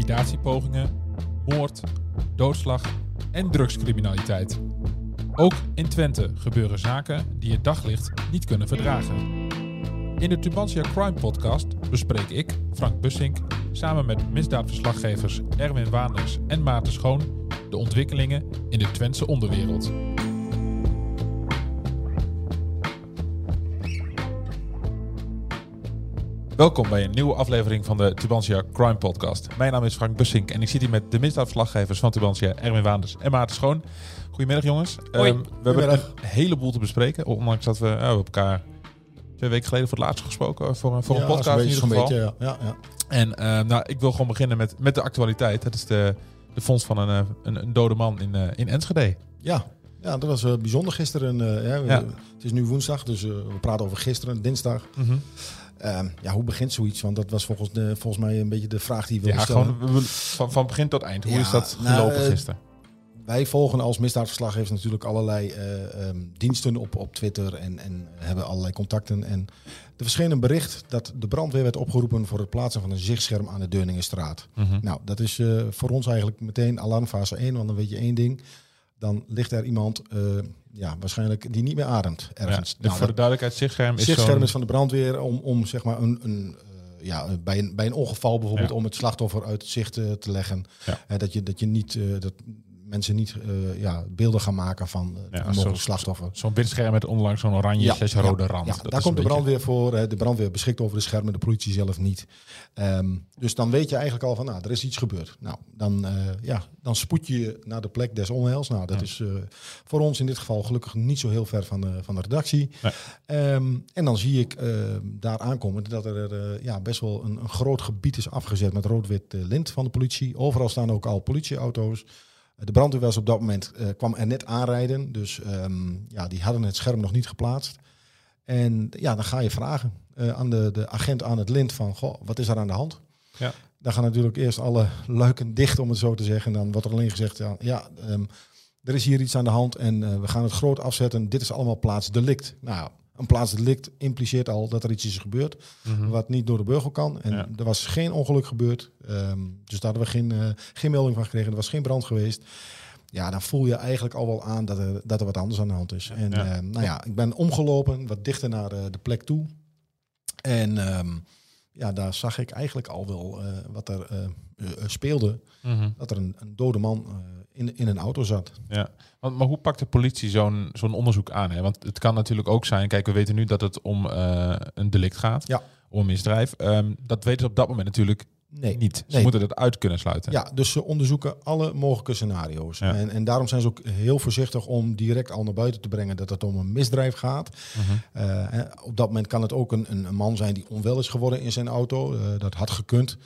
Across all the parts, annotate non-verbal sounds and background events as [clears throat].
liquidatiepogingen, moord, doodslag en drugscriminaliteit. Ook in Twente gebeuren zaken die het daglicht niet kunnen verdragen. In de Tubantia Crime Podcast bespreek ik, Frank Bussink, samen met misdaadverslaggevers Erwin Waanders en Maarten Schoon de ontwikkelingen in de Twentse onderwereld. Welkom bij een nieuwe aflevering van de Tubantia Crime Podcast. Mijn naam is Frank Bussink en ik zit hier met de misdaadverslaggevers van Tubantia, Erwin Waanders en Maarten Schoon. Goedemiddag jongens. Hoi. Ehm, we hebben een heleboel te bespreken, ondanks dat we we hebben elkaar twee weken geleden voor het laatst gesproken voor, een- voor een podcast in ieder geval. beetje, ja. Ja. En ehm, nou, ik wil gewoon beginnen met, met de actualiteit. Dat is de, de vondst van een, eh, een, een dode man in, eh, in Enschede. Ja. ja, dat was eh, bijzonder gisteren. eh, ja, we- Ja. Het is nu woensdag, dus eh, we praten over gisteren, dinsdag. Ehm, ja, hoe begint zoiets? Want dat was volgens, de, volgens mij een beetje de vraag die we Ja, stellen. gewoon van, van begin tot eind. Hoe Ja, is dat nou, gelopen eh, gisteren? Wij volgen als misdaadverslaggevers natuurlijk allerlei eh, ehm, diensten op, op Twitter en, en hebben allerlei contacten. En er verscheen een bericht dat de brandweer werd opgeroepen voor het plaatsen van een zichtscherm aan de Deurningenstraat. Mhm. Nou, dat is eh, voor ons eigenlijk meteen alarmfase 1, want dan weet je één ding. Dan ligt er iemand, eh, ja, waarschijnlijk die niet meer ademt ergens. Ja, Nou, voor de duidelijkheid, zichtscherm is Zichtscherm is van de brandweer om, om zeg maar een, een eh, ja, bij, een, bij een ongeval bijvoorbeeld Ja. om het slachtoffer uit het zicht eh, te leggen. Ja. Dat je dat je niet dat mensen niet eh, ja, beelden gaan maken van eh, Ja, mogelijk slachtoffer. Zo'n windscherm met onderlangs zo'n oranje slash rode rand. Ja, daar komt de beetje- brandweer voor. hè. De brandweer beschikt over de schermen, de politie zelf niet. Ehm, dus dan weet je eigenlijk al van, nou, er is iets gebeurd. Nou, dan, eh, ja, dan spoed je je naar de plek des onheils. Nou, dat is voor ons in dit geval gelukkig niet zo heel ver van de, van de redactie. Nee. Ehm, en dan zie ik eh, daar aankomen dat er ja, best wel een, een groot gebied is afgezet met rood-wit lint van de politie. Overal staan ook al politieauto's. De brandweer was op dat moment, eh, kwam er net aanrijden. Dus ehm, ja, die hadden het scherm nog niet geplaatst. En ja, dan ga je vragen eh, aan de, de agent aan het lint van, goh, wat is er aan de hand? Ja. Dan gaan natuurlijk eerst alle luiken dicht, om het zo te zeggen. En dan wordt er alleen gezegd, ja, ja ehm, er is hier iets aan de hand en eh, we gaan het groot afzetten. Dit is allemaal plaatsdelict. Nou, een plaatsdelict impliceert al dat er iets is gebeurd Mhm. wat niet door de beugel kan. En Ja. er was geen ongeluk gebeurd. Ehm, dus daar hadden we geen, eh, geen melding van gekregen. Er was geen brand geweest. Ja, dan voel je eigenlijk al wel aan dat er, dat er wat anders aan de hand is. En Ja. eh, nou ja, ik ben omgelopen, wat dichter naar eh, de plek toe. En ehm, ja, daar zag ik eigenlijk al wel eh, wat er eh, eh, speelde. Mhm. Dat er een, een dode man in, in een auto zat. Ja, maar hoe pakt de politie zo'n zo'n onderzoek aan? Hè? Want het kan natuurlijk ook zijn, kijk, we weten nu dat het om een delict gaat, Ja. om een misdrijf. Ehm, dat weten ze op dat moment natuurlijk Nee. niet. Ze Nee. moeten dat uit kunnen sluiten. Ja, dus ze onderzoeken alle mogelijke scenario's. Ja. En, en daarom zijn ze ook heel voorzichtig om direct al naar buiten te brengen dat het om een misdrijf gaat. Hè, op dat moment kan het ook een, een, een man zijn die onwel is geworden in zijn auto. Eh, dat had gekund.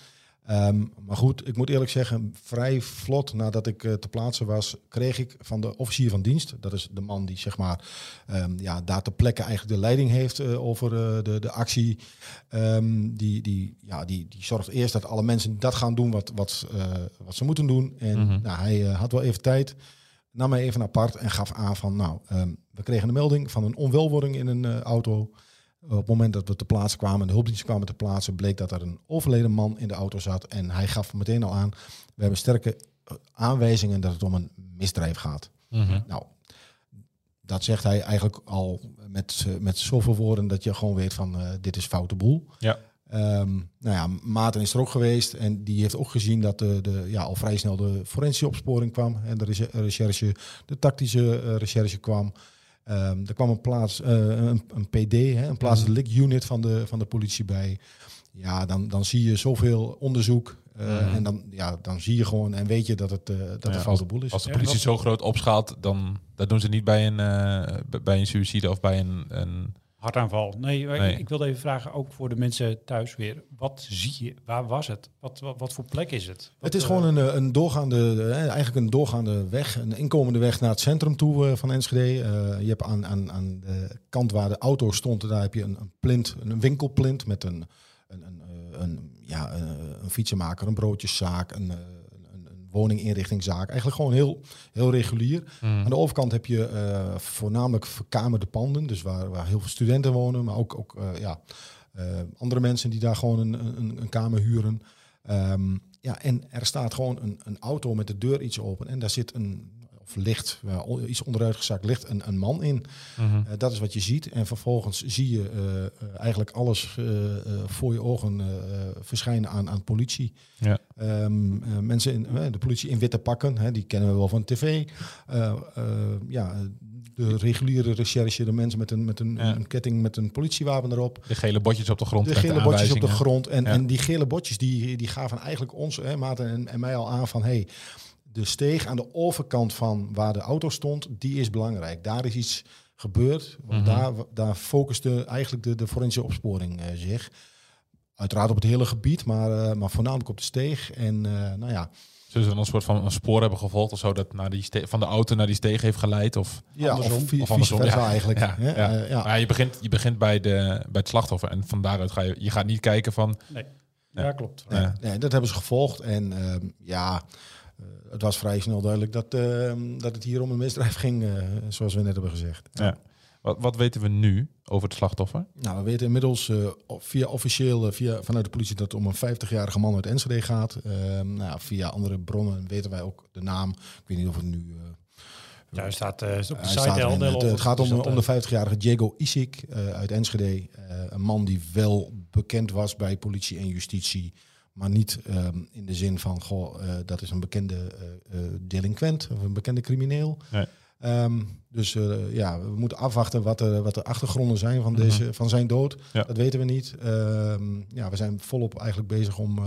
Ehm, maar goed, ik moet eerlijk zeggen, vrij vlot nadat ik eh, te plaatsen was, kreeg ik van de officier van dienst, dat is de man die zeg maar ehm, ja, daar ter plekke eigenlijk de leiding heeft eh, over eh, de, de actie. Ehm, die, die, ja, die, die zorgt eerst dat alle mensen dat gaan doen wat, wat, wat ze moeten doen. En Mhm. nou, hij had wel even tijd, nam mij even apart en gaf aan van, nou, we kregen een melding van een onwelwording in een auto. Op het moment dat we te plaatsen kwamen, de hulpdiensten kwamen te plaatsen, bleek dat er een overleden man in de auto zat. En hij gaf meteen al aan, we hebben sterke eh, aanwijzingen dat het om een misdrijf gaat. Mhm. Nou, dat zegt hij eigenlijk al met, eh, met zoveel woorden dat je gewoon weet van, eh, dit is foute boel. Ja. Ehm, nou ja, Maarten is er ook geweest en die heeft ook gezien dat de, de, ja, al vrij snel de forensische opsporing kwam en de reche- recherche, de tactische recherche kwam. Ehm, er kwam een plaats, eh, een, een PD, hè, een plaatselijk unit van de, van de politie bij. Ja, dan, dan zie je zoveel onderzoek eh, Mhm. en dan, ja, dan zie je gewoon en weet je dat het, eh, dat Ja, een foute boel is. Als de Ja, politie zo groot opschaalt, dan dat doen ze niet bij een, eh, bij een suïcide of bij een... een Hartaanval. Nee, Nee. ik wilde even vragen, ook voor de mensen thuis weer. Wat zie je? Waar was het? Wat, wat, wat voor plek is het? Wat, Het is eh, gewoon een, eh, een doorgaande, eh, eigenlijk een doorgaande weg, een inkomende weg naar het centrum toe van Enschede. Eh, je hebt aan, aan, aan de kant waar de auto stond, daar heb je een, een plint, een winkelplint met een, een, een, een, ja, een, een fietsenmaker, een broodjeszaak, een, een woninginrichtingzaak. Eigenlijk gewoon heel, heel regulier. Mhm. Aan de overkant heb je eh, voornamelijk verkamerde panden, dus waar, waar heel veel studenten wonen, maar ook, ook eh, ja, eh, andere mensen die daar gewoon een, een, een kamer huren. Ehm, ja, en er staat gewoon een, een auto met de deur iets open en daar zit een, of ligt, uh, iets onderuitgezakt, ligt een, een man in. Mhm. Uh, dat is wat je ziet. En vervolgens zie je uh, eigenlijk alles voor je ogen verschijnen aan, aan politie. Ja. Um, mensen, in, de politie in witte pakken, hè, die kennen we wel van tv. ja, de reguliere recherche, de mensen met een, met een, Ja. een ketting met een politiewapen erop. De gele botjes op de grond. De gele botjes op de grond. En, Ja. en die gele botjes die, die gaven eigenlijk ons, hè, Maarten en, en mij al aan van... Hey, de steeg aan de overkant van waar de auto stond, die is belangrijk. Daar is iets gebeurd. Want Mhm. daar, daar focuste eigenlijk de, de forensische opsporing eh, zich. Uiteraard op het hele gebied, maar, eh, maar voornamelijk op de steeg. En eh, nou ja, Zullen ze dan een soort van een spoor hebben gevolgd of zo dat naar die ste- van de auto naar die steeg heeft geleid? Of, ja Andersom. of, of andersom, ja. eigenlijk. Ja, ja. Eh, ja. Maar je begint, je begint bij, de, bij het slachtoffer en van daaruit ga je, je gaat niet kijken van, Nee. Ja. Ja, klopt. Nee, Ja. nee, dat hebben ze gevolgd. En ehm, ja, het was vrij snel duidelijk dat, ehm, dat het hier om een misdrijf ging, eh, zoals we net hebben gezegd. Ja. wat, wat weten we nu over het slachtoffer? Nou, we weten inmiddels eh, via officieel, eh, via, vanuit de politie, dat het om een 50-jarige man uit Enschede gaat. Ehm, nou, via andere bronnen weten wij ook de naam. Ik weet niet of het nu... eh, Ja, hij staat eh, op de site staat erin. LDL. het, het gaat om, om eh, de 50-jarige Diego Isik eh, uit Enschede. Eh, een man die wel bekend was bij politie en justitie. Maar niet ehm, in de zin van, goh, eh, dat is een bekende eh, eh, delinquent of een bekende crimineel. Nee. Ehm, dus ja, we moeten afwachten wat de, wat de achtergronden zijn van, Mhm. deze, van zijn dood. Ja. Dat weten we niet. Ehm, ja, we zijn volop eigenlijk bezig om,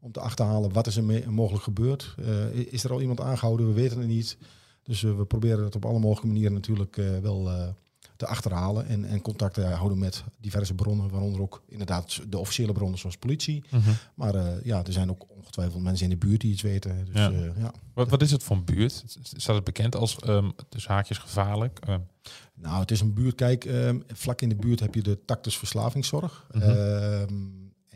om te achterhalen wat is er mogelijk gebeurd. Is er al iemand aangehouden? We weten het niet. Dus we proberen het op alle mogelijke manieren natuurlijk wel te achterhalen. En, en contact te houden met diverse bronnen, waaronder ook inderdaad de officiële bronnen zoals politie. Maar eh, ja, er zijn ook ongetwijfeld mensen in de buurt die iets weten. Dus, Ja. ja. ja. Wat, wat is het voor een buurt? Staat het bekend als ehm dus haakjes gevaarlijk? Ehm, Nou, het is een buurt. Kijk, ehm, vlak in de buurt heb je de Tactus Verslavingszorg. Mhm.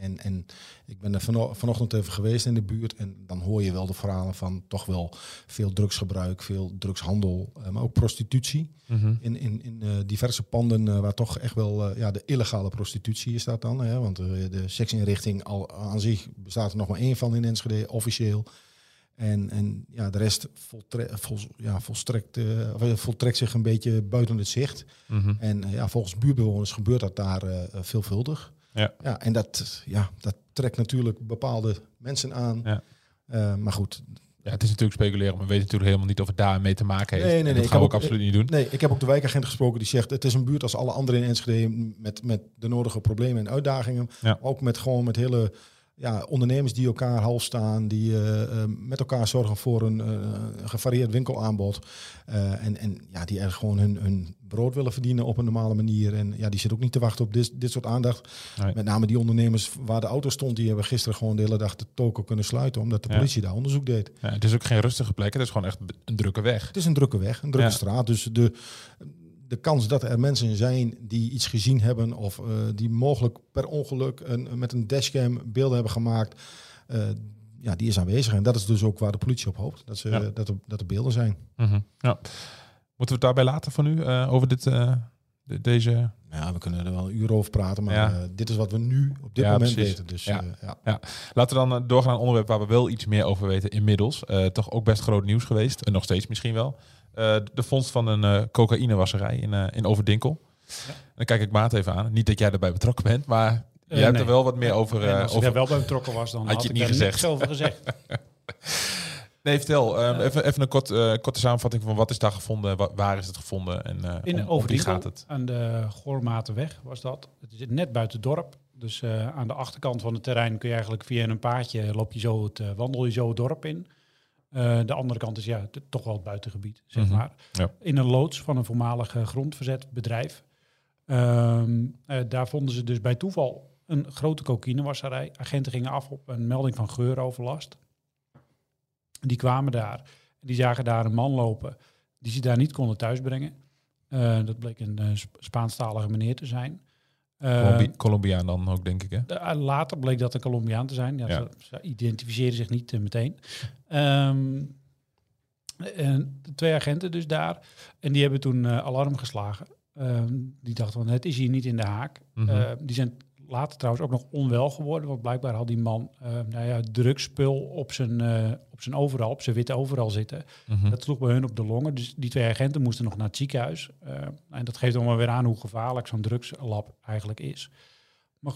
En, en ik ben er vano- vanochtend even geweest in de buurt. En dan hoor je wel de verhalen van toch wel veel drugsgebruik, veel drugshandel, eh, maar ook prostitutie. mhm. In, in, in eh, diverse panden eh, waar toch echt wel ja, de illegale prostitutie is dat dan. Hè? Want de seksinrichting al aan zich bestaat er nog maar één van in Enschede, officieel. En, en ja, de rest voltre, vol, ja, volstrekt, voltrekt zich een beetje buiten het zicht. Mhm. En ja, volgens buurtbewoners gebeurt dat daar veelvuldig. Ja. Ja, en dat, ja, dat trekt natuurlijk bepaalde mensen aan. Ja. Eh, maar goed, Ja, het is natuurlijk speculeren, maar we weten natuurlijk helemaal niet of het daarmee te maken heeft. Nee, nee, Dat ik gaan we ook ook- absoluut niet doen. Nee, ik heb ook de wijkagent gesproken die zegt... het is een buurt als alle andere in Enschede... met, met de nodige problemen en uitdagingen. Ja. Ook met gewoon met hele ja, ondernemers die elkaar half staan... die eh, eh, met elkaar zorgen voor een eh, gevarieerd winkelaanbod. En, en ja, die er gewoon hun, hun brood willen verdienen op een normale manier. En ja, die zit ook niet te wachten op dit, dit soort aandacht. Nee. Met name die ondernemers waar de auto stond... die hebben gisteren gewoon de hele dag de toko kunnen sluiten... omdat de Ja. politie daar onderzoek deed. Ja, het is ook geen rustige plek, het is gewoon echt een drukke weg. Het is een drukke weg, een drukke Ja. straat. Dus de, de kans dat er mensen zijn die iets gezien hebben of eh, die mogelijk per ongeluk een, met een dashcam beelden hebben gemaakt, eh, ja, die is aanwezig. En dat is dus ook waar de politie op hoopt, dat, ze, Ja. dat, er, dat er beelden zijn. Mhm. ja. Moeten we het daarbij laten van nu, eh, over dit, eh, de- deze... Ja, we kunnen er wel een uur over praten, maar Ja. eh, dit is wat we nu op dit Ja, moment precies. weten. Dus Ja. eh, ja. Laten we dan eh, doorgaan naar een onderwerp waar we wel iets meer over weten inmiddels. Eh, toch ook best groot nieuws geweest, en nog steeds misschien wel. Eh, de vondst van een eh cocaïnewasserij in, eh, in Overdinkel. Dan kijk ik Maat even aan. Niet dat jij erbij betrokken bent, maar jij hebt nee. er wel wat meer over... Eh, als ik over... daar wel bij betrokken was, dan Had had, je het niet gezegd. niks over gezegd. [laughs] Nee, vertel. ehm, even, even een kort, korte samenvatting van wat is daar gevonden, wa- waar is het gevonden en In om, Overdinkel, gaat het? aan de Goormatenweg was dat. Het is net buiten het dorp. Dus aan de achterkant van het terrein kun je eigenlijk via een paadje loop je zo het, wandel je zo het dorp in. Eh, de andere kant is ja, toch wel het buitengebied, zeg Mhm. Ja. In een loods van een voormalig eh, grondverzetbedrijf. Ehm, eh, daar vonden ze dus bij toeval een grote cocaïnewasserij. Agenten gingen af op een melding van geuroverlast. Die kwamen daar. Die zagen daar een man lopen die ze daar niet konden thuisbrengen. Dat bleek een Sp- Spaanstalige meneer te zijn. Eh, Colombi- Colombiaan dan ook, denk ik, hè? eh, later bleek dat een Colombiaan te zijn. Ja, Ja. Ze, ze identificeerden zich niet eh, meteen. Ehm, en de twee agenten dus daar. En die hebben toen alarm geslagen. Ehm, die dachten van het is hier niet in de haak. Mhm. Eh, die zijn later trouwens ook nog onwel geworden. Want blijkbaar had die man uh, nou ja, drugspul op zijn, uh, op zijn overal, op zijn witte overal zitten. Mhm. Dat sloeg bij hun op de longen. Dus die twee agenten moesten nog naar het ziekenhuis. Uh, en dat geeft dan wel weer aan hoe gevaarlijk zo'n drugslab eigenlijk is. Maar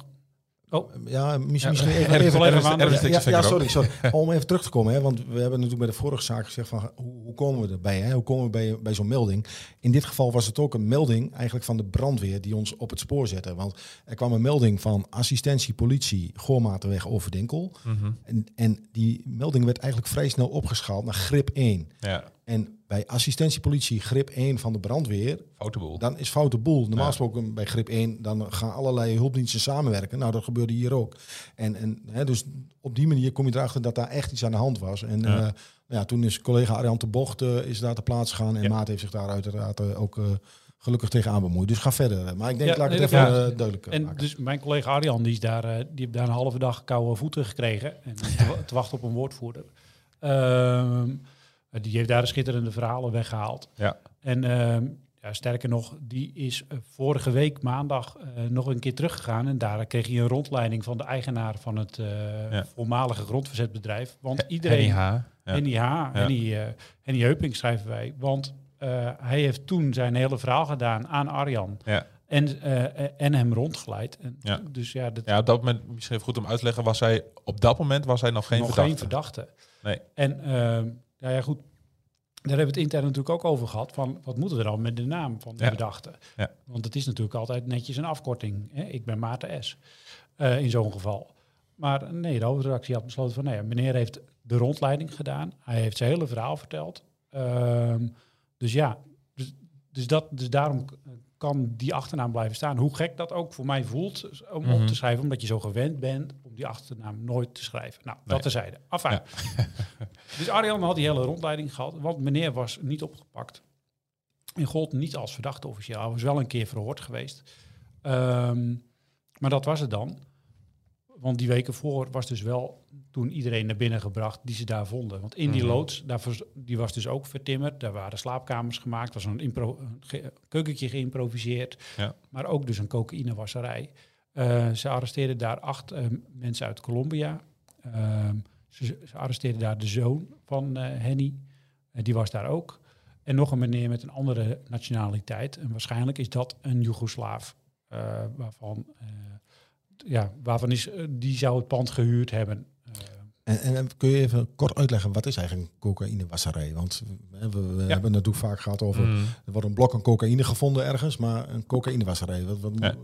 Oh. Ja, misschien, [laughs] misschien even... even is ja, sorry, sorry. [laughs] Om even terug te komen, hè, want we hebben natuurlijk bij de vorige zaak gezegd van hoe, hoe komen we erbij? Hè? Hoe komen we bij, bij zo'n melding? In dit geval was het ook een melding eigenlijk van de brandweer die ons op het spoor zette. Want er kwam een melding van assistentie politie Goormatenweg Overdinkel. Mhm. En, en die melding werd eigenlijk vrij snel opgeschaald naar grip 1. Ja, En bij assistentiepolitie grip 1 van de brandweer, foute boel. dan is foute boel. Normaal Ja. gesproken bij grip 1, dan gaan allerlei hulpdiensten samenwerken. Nou, dat gebeurde hier ook. En, en hè, dus op die manier kom je erachter dat daar echt iets aan de hand was. En Ja. ja, ja toen is collega Arjan de Bocht eh, is daar te plaats gegaan. En Ja. Maat heeft zich daar uiteraard eh, ook eh, gelukkig tegenaan bemoeid. Dus ga verder. Maar ik denk, Ja, laat ik het dat- even ja. eh, duidelijk eh, En maken. dus mijn collega Arjan, die, is daar, eh, die heeft daar een halve dag koude voeten gekregen. En te wachten op een woordvoerder. [laughs] Ehm, die heeft daar de schitterende verhalen weggehaald. Ja. En ehm, ja, sterker nog, die is eh, vorige week maandag eh, nog een keer teruggegaan. En daar kreeg hij een rondleiding van de eigenaar van het eh, Ja. voormalige grondverzetbedrijf. Want iedereen... H. Ja. Henny H. Henny, eh, Henny Heuping schrijven wij. Want eh, hij heeft toen zijn hele verhaal gedaan aan Arjan. Ja. En, eh, en hem rondgeleid. En Ja. Dus ja, dat ja, op dat moment, misschien even goed om uit te leggen, was hij, op dat moment was hij nog geen nog verdachte. geen verdachte. Nee. En ehm, ja, ja, goed. Daar hebben we het intern natuurlijk ook over gehad. Van wat moeten we dan met de naam van de Ja. verdachte? Ja. Want het is natuurlijk altijd netjes een afkorting. Hè? Ik ben Maarten S. eh, in zo'n geval. Maar nee, de hoofdredactie had besloten van... nee, meneer heeft de rondleiding gedaan. Hij heeft zijn hele verhaal verteld. Ehm, dus ja, dus, dus, dat, dus daarom kan die achternaam blijven staan. Hoe gek dat ook voor mij voelt om Mhm. op te schrijven... omdat je zo gewend bent die achternaam nooit te schrijven. Nou, Nee. dat terzijde. Enfin. [laughs] dus Arjan had die hele rondleiding gehad... want meneer was niet opgepakt. En gold niet als verdachte officieel. Hij was wel een keer verhoord geweest. Ehm, maar dat was het dan. Want die weken voor was dus wel toen iedereen naar binnen gebracht die ze daar vonden. Want in die Mhm. loods, daar die was dus ook vertimmerd. Daar waren slaapkamers gemaakt, was een, impro- een ge- keukentje geïmproviseerd. Ja. Maar ook dus een cocaïnewasserij. Eh, ze arresteerden daar acht eh, mensen uit Colombia. Ehm, ze, ze arresteerden daar de zoon van eh, Henny. Die was daar ook. En nog een meneer met een andere nationaliteit. En waarschijnlijk is dat een Joegoslaaf. eh, waarvan, eh, ja, waarvan is, die zou het pand gehuurd hebben. Eh, En, en kun je even kort uitleggen, wat is eigenlijk een cocaïnewasserij? Want we, we Ja. hebben het natuurlijk vaak gehad over... Mhm. Er wordt een blok aan cocaïne gevonden ergens, maar een cocaïnewasserij. Wat, wat, Ja.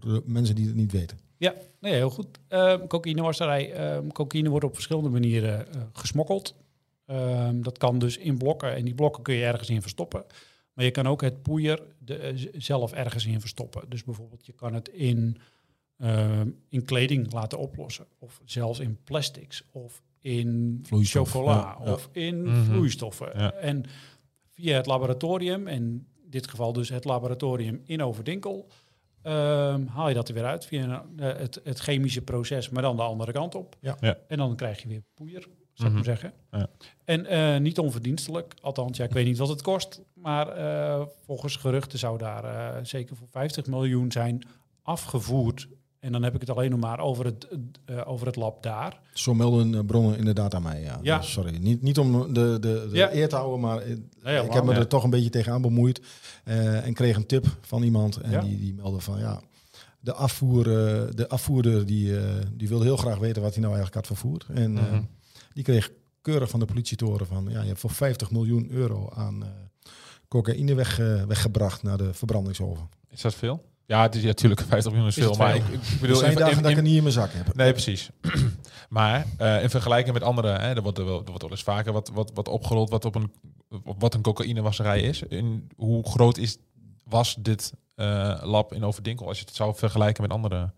Voor de mensen die het niet weten. Ja, nee, heel goed. Ehm cocaïnewasserij. ehm cocaïne wordt op verschillende manieren eh, gesmokkeld. Ehm, dat kan dus in blokken. En die blokken kun je ergens in verstoppen. Maar je kan ook het poeier de, eh, zelf ergens in verstoppen. Dus bijvoorbeeld je kan het in, ehm, in kleding laten oplossen. Of zelfs in plastics. Of in Vloeistof, chocola. ja, ja. Of in Mhm. vloeistoffen. Ja. En via het laboratorium, en in dit geval dus het laboratorium in Overdinkel... Ehm, haal je dat er weer uit via een, eh, het, het chemische proces, maar dan de andere kant op. Ja. Ja. En dan krijg je weer poeier, zou ik Mhm. maar zeggen. Ja. En eh, niet onverdienstelijk, althans, ja, ik weet niet wat het kost. Maar eh, volgens geruchten zou daar eh, zeker voor 50 miljoen zijn afgevoerd. En dan heb ik het alleen nog maar over het, eh, over het lab daar. Zo melden eh, bronnen inderdaad aan mij. Ja. Ja. Dus sorry, niet, niet om de, de, de Ja. eer te houden, maar eh, ja, ik heb me Ja. er toch een beetje tegenaan bemoeid. eh, en kreeg een tip van iemand. En Ja. die, die meldde van ja, de, afvoer, de afvoerder die, eh, die wilde heel graag weten wat hij nou eigenlijk had vervoerd. En eh, Mhm. die kreeg keurig van de politietoren van ja, je hebt voor 50 miljoen euro aan eh, cocaïne weg, weggebracht naar de verbrandingsoven. Is dat veel? Ja, het is ja, natuurlijk 50 miljoen is veel, maar ik, ik bedoel... zijn in- dagen in- dat ik het niet in mijn zak heb. Nee, precies. [clears throat] maar eh, in vergelijking met andere, hè, er, wordt er, wel, wordt wel eens vaker wat, wat, wat opgerold wat, op een, wat een cocaïnewasserij is. In, hoe groot is, was dit eh, lab in Overdinkel als je het zou vergelijken met andere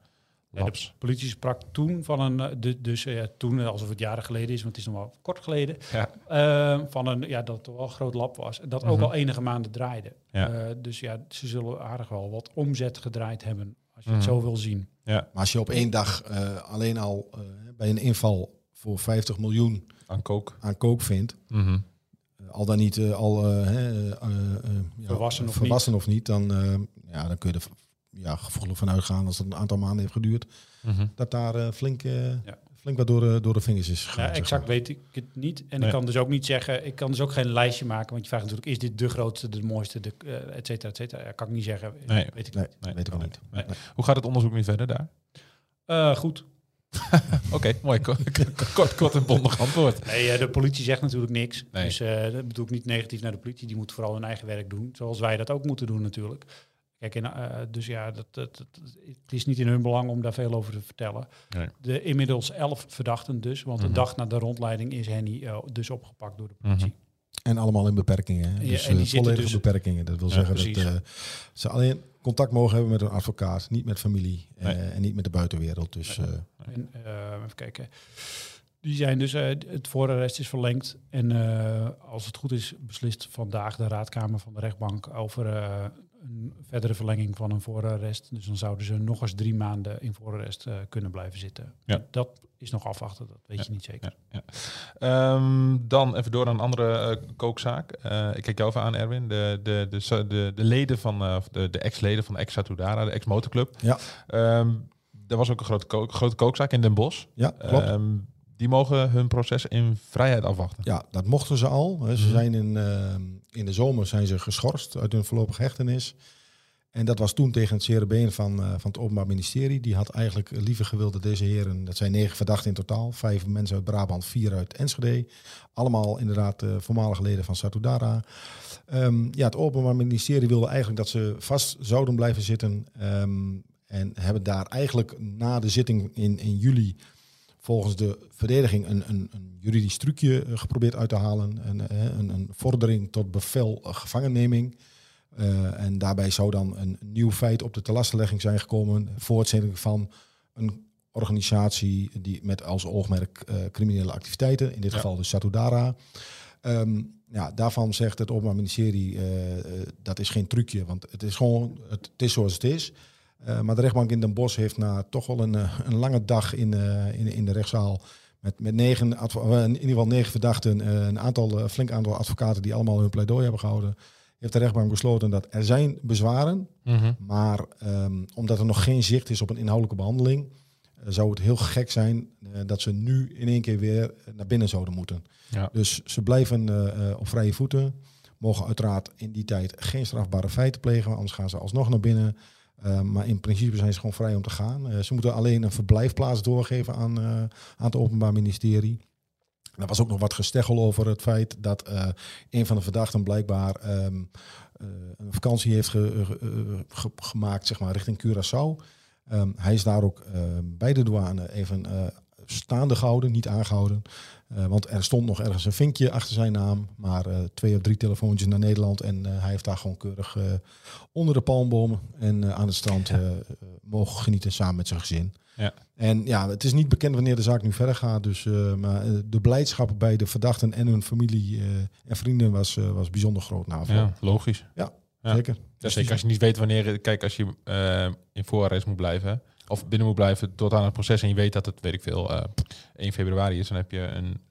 Ja, de politie sprak toen van een, eh, de, dus eh, ja, toen, eh, alsof het jaren geleden is, want het is nog wel kort geleden, Ja. van een, ja, dat het wel een groot lab was. Dat ook Mhm. al enige maanden draaide. Ja. Eh, dus ja, ze zullen aardig wel wat omzet gedraaid hebben, als je Mhm. het zo wil zien. Maar als je op één dag eh, alleen al eh, bij een inval voor 50 miljoen Aan kook. aan kook vindt, Mhm. al dan niet al eh, hè, eh, eh, ja, Volwassen of of niet, dan, eh, ja, dan kun je er ja, gevoelig van uitgaan als het een aantal maanden heeft geduurd, Mhm. dat daar eh, flink, eh, Ja. flink wat door de, door de vingers is Ja, gegaan. zeg exact maar. weet ik het niet. En Nee. ik kan dus ook niet zeggen, ik kan dus ook geen lijstje maken. Want je vraagt natuurlijk, is dit de grootste, de mooiste, de, eh, et cetera, et cetera. Ja, kan ik niet zeggen. Nee. Weet ik Nee, niet. Nee, weet ik ook nee, niet. nee. Hoe gaat het onderzoek nu verder daar? Eh, goed. [laughs] Oké, mooi. Ko- [laughs] Kort, kort en bondig antwoord. Nee, eh, de politie zegt natuurlijk niks. Nee. Dus eh, dat bedoel ik niet negatief naar de politie. Die moet vooral hun eigen werk doen. Zoals wij dat ook moeten doen natuurlijk. Kijk, en, eh, dus ja, dat, dat, dat- het is niet in hun belang om daar veel over te vertellen. Nee. De inmiddels elf verdachten dus. Want Mhm. een dag na de rondleiding is Henny eh, dus opgepakt door de politie. En allemaal in beperkingen. hè. Ja, Dus en die eh, zitten volledige dus- beperkingen. Dat wil Ja, zeggen precies. dat ze alleen contact mogen hebben met een advocaat, niet met familie Nee. en niet met de buitenwereld. Dus Nee. eh, En, eh, even kijken. Die zijn dus, eh, het voorarrest is verlengd. En eh, als het goed is, beslist vandaag de raadkamer van de rechtbank over eh, een verdere verlenging van een voorarrest. Dus dan zouden ze nog eens drie maanden in voorarrest eh, kunnen blijven zitten. Ja. Dat is nog afwachten, dat weet je niet zeker. Ja, ja. Ehm, dan even door naar een andere eh, kookzaak. Eh, ik kijk jou even aan, Erwin. De, de, de, de, de, de leden van, eh, of de, de ex-leden van de ex-Satudara, de ex-motorclub. Ja. Ehm, er was ook een grote, kook- grote kookzaak in Den Bosch. ja, klopt. Ehm, die mogen hun proces in vrijheid afwachten. Ja, dat mochten ze al. Ze Mhm. zijn in, eh, in de zomer zijn ze geschorst uit hun voorlopige hechtenis. En dat was toen tegen het zere van, eh, van het Openbaar Ministerie. Die had eigenlijk liever gewild dat deze heren, dat zijn negen verdachten in totaal, vijf mensen uit Brabant, vier uit Enschede. Allemaal inderdaad eh, voormalige leden van Satudara. Ehm, ja, het Openbaar Ministerie wilde eigenlijk dat ze vast zouden blijven zitten. Ehm, en hebben daar eigenlijk na de zitting in, in juli volgens de verdediging een, een, een juridisch trucje eh, geprobeerd uit te halen. Een, eh, een, een vordering tot bevel eh, gevangenneming. En daarbij zou dan een nieuw feit op de telastenlegging zijn gekomen. Voortzetting van een organisatie die met als oogmerk criminele activiteiten, in dit Ja. geval de Satudara. Ehm, ja, daarvan zegt het Openbaar Ministerie dat is geen trucje, want het is gewoon, het, het is zoals het is. Eh, maar de rechtbank in Den Bosch heeft na toch wel een, eh, een lange dag in, eh, in, in de rechtszaal met, met negen, in ieder geval negen verdachten, een aantal, flink aantal advocaten die allemaal hun pleidooi hebben gehouden, heeft de rechtbank besloten dat er zijn bezwaren, Mhm. maar ehm, omdat er nog geen zicht is op een inhoudelijke behandeling, eh, zou het heel gek zijn dat ze nu in één keer weer naar binnen zouden moeten. Ja. Dus ze blijven op vrije voeten, mogen uiteraard in die tijd geen strafbare feiten plegen, anders gaan ze alsnog naar binnen. Eh, maar in principe zijn ze gewoon vrij om te gaan. Eh, ze moeten alleen een verblijfplaats doorgeven aan, eh, aan het Openbaar Ministerie. Er was ook nog wat gesteggel over het feit dat een van de verdachten blijkbaar ehm, eh, een vakantie heeft ge- ge- ge- gemaakt zeg maar, richting Curaçao. Ehm, hij is daar ook bij de douane even staande gehouden, niet aangehouden. Eh, want er stond nog ergens een vinkje achter zijn naam, maar eh, twee of drie telefoontjes naar Nederland. En eh, hij heeft daar gewoon keurig onder de palmbomen en aan het strand mogen genieten samen met zijn gezin. Ja. En ja, het is niet bekend wanneer de zaak nu verder gaat. Dus, maar de blijdschap bij de verdachten en hun familie en vrienden was, was bijzonder groot na. Ja, logisch. Ja. Zeker. Ja, zeker als je niet weet wanneer, kijk, als je in voorarrest moet blijven, of binnen moet blijven tot aan het proces en je weet dat het, weet ik veel, eh 1 februari is, dan heb je een...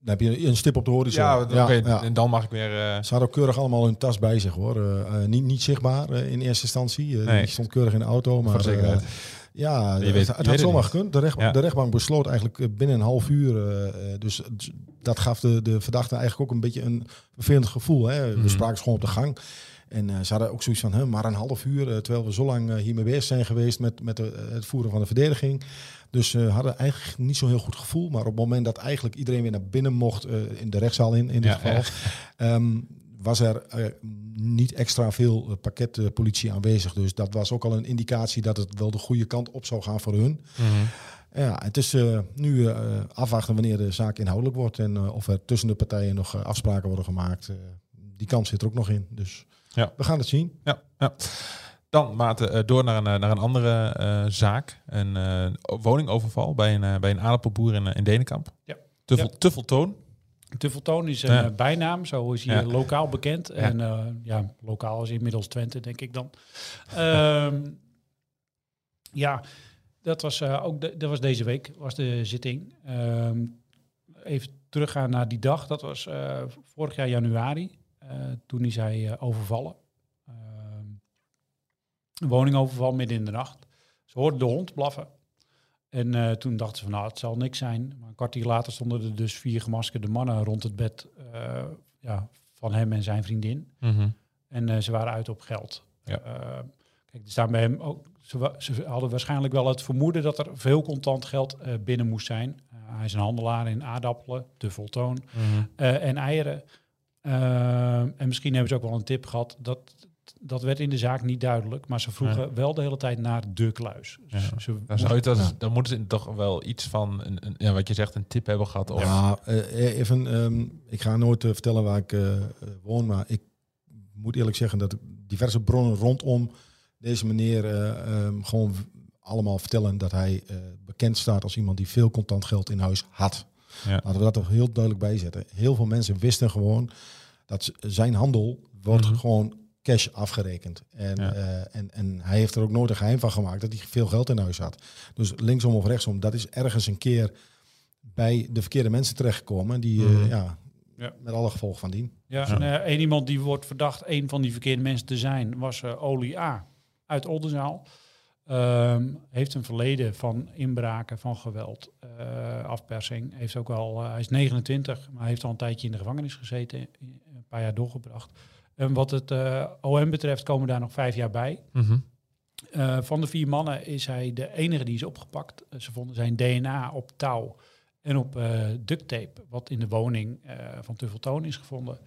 Dan heb je een stip op de horizon. Ja, en dan mag ik weer... eh, Ze hadden ook keurig allemaal hun tas bij zich hoor. Eh, eh, niet, niet zichtbaar eh, in eerste instantie. Eh, Nee. Die stond keurig in de auto. Maar voor zekerheid. eh, ja, Je het, weet- het weet had het zomaar gekund. De, recht, Ja. de rechtbank besloot eigenlijk eh, binnen een half uur. eh, eh, dus het- dat gaf de, de verdachte eigenlijk ook een beetje een vervelend gevoel. Hè. Mhm. We spraken ze gewoon op de gang. En eh, ze hadden ook zoiets van, hè, maar een half uur, eh, terwijl we zo lang eh, hiermee bezig zijn geweest met, met de, het voeren van de verdediging. Dus ze hadden eigenlijk niet zo'n heel goed gevoel. Maar op het moment dat eigenlijk iedereen weer naar binnen mocht, in de rechtszaal in, in dit Ja, geval, ehm, was er niet extra veel pakketpolitie aanwezig. Dus dat was ook al een indicatie dat het wel de goede kant op zou gaan voor hun. mhm. Ja, het is nu afwachten wanneer de zaak inhoudelijk wordt en of er tussen de partijen nog afspraken worden gemaakt. Die kans zit er ook nog in. Dus Ja. we gaan het zien. Ja, ja. Dan, Maarten, eh, door naar een, eh, naar een andere eh, zaak. Een eh, woningoverval bij een, eh, bij een aardappelboer in, in Denenkamp. Ja. Tuffel, Ja. Tuffeltoon. Tuffeltoon is een Ja. bijnaam, zo is hij Ja. lokaal bekend. En eh, ja, lokaal is inmiddels Twente, denk ik dan. [laughs] Ehm, ja, dat was eh, ook de, dat was deze week, was de zitting. Ehm, even teruggaan naar die dag, dat was eh, vorig jaar januari. Eh, toen is hij eh, overvallen. Ehm, Een woningoverval midden in de nacht. Ze hoorden de hond blaffen. En eh, toen dachten ze van, nou, het zal niks zijn. Maar een kwartier later stonden er dus vier gemaskerde mannen rond het bed ja, van hem en zijn vriendin. Mhm. En ze waren uit op geld. Ja. Kijk, er staan bij hem ook. Ze, hadden waarschijnlijk wel het vermoeden dat er veel contant geld binnen moest zijn. Hij is een handelaar in aardappelen, de voltoon Mhm. en eieren. Eh, en misschien hebben ze ook wel een tip gehad. Dat, dat werd in de zaak niet duidelijk. Maar ze vroegen wel de hele tijd naar de kluis. Ja. Ze- ze Dan, zou je dat, Ja. dan moeten ze toch wel iets van, een, een, ja, wat je zegt, een tip hebben gehad. Of, Ja, eh, even, ehm, ik ga nooit eh, vertellen waar ik eh, woon, maar ik moet eerlijk zeggen dat diverse bronnen rondom deze meneer eh, ehm, gewoon allemaal vertellen dat hij eh, bekend staat als iemand die veel contant geld in huis had. Ja. Laten we dat er heel duidelijk bij zetten. Heel veel mensen wisten gewoon dat zijn handel wordt Mhm. gewoon cash afgerekend. En, Ja. eh, en, en hij heeft er ook nooit een geheim van gemaakt dat hij veel geld in huis had. Dus linksom of rechtsom, dat is ergens een keer bij de verkeerde mensen terechtgekomen. Die, eh, Mhm. ja, Ja. met alle gevolgen van dien. Ja, Ja. en eh, één iemand die wordt verdacht een van die verkeerde mensen te zijn, was eh Oli A. uit Oldenzaal. Ehm, heeft een verleden van inbraken, van geweld, eh, afpersing. Heeft ook al, eh, hij is 29, maar heeft al een tijdje in de gevangenis gezeten, een paar jaar doorgebracht. En wat het eh, OM betreft komen daar nog vijf jaar bij. Mhm. Van de vier mannen is hij de enige die is opgepakt. Ze vonden zijn DNA op touw en op duct tape, wat in de woning van Tuffeltoon is gevonden.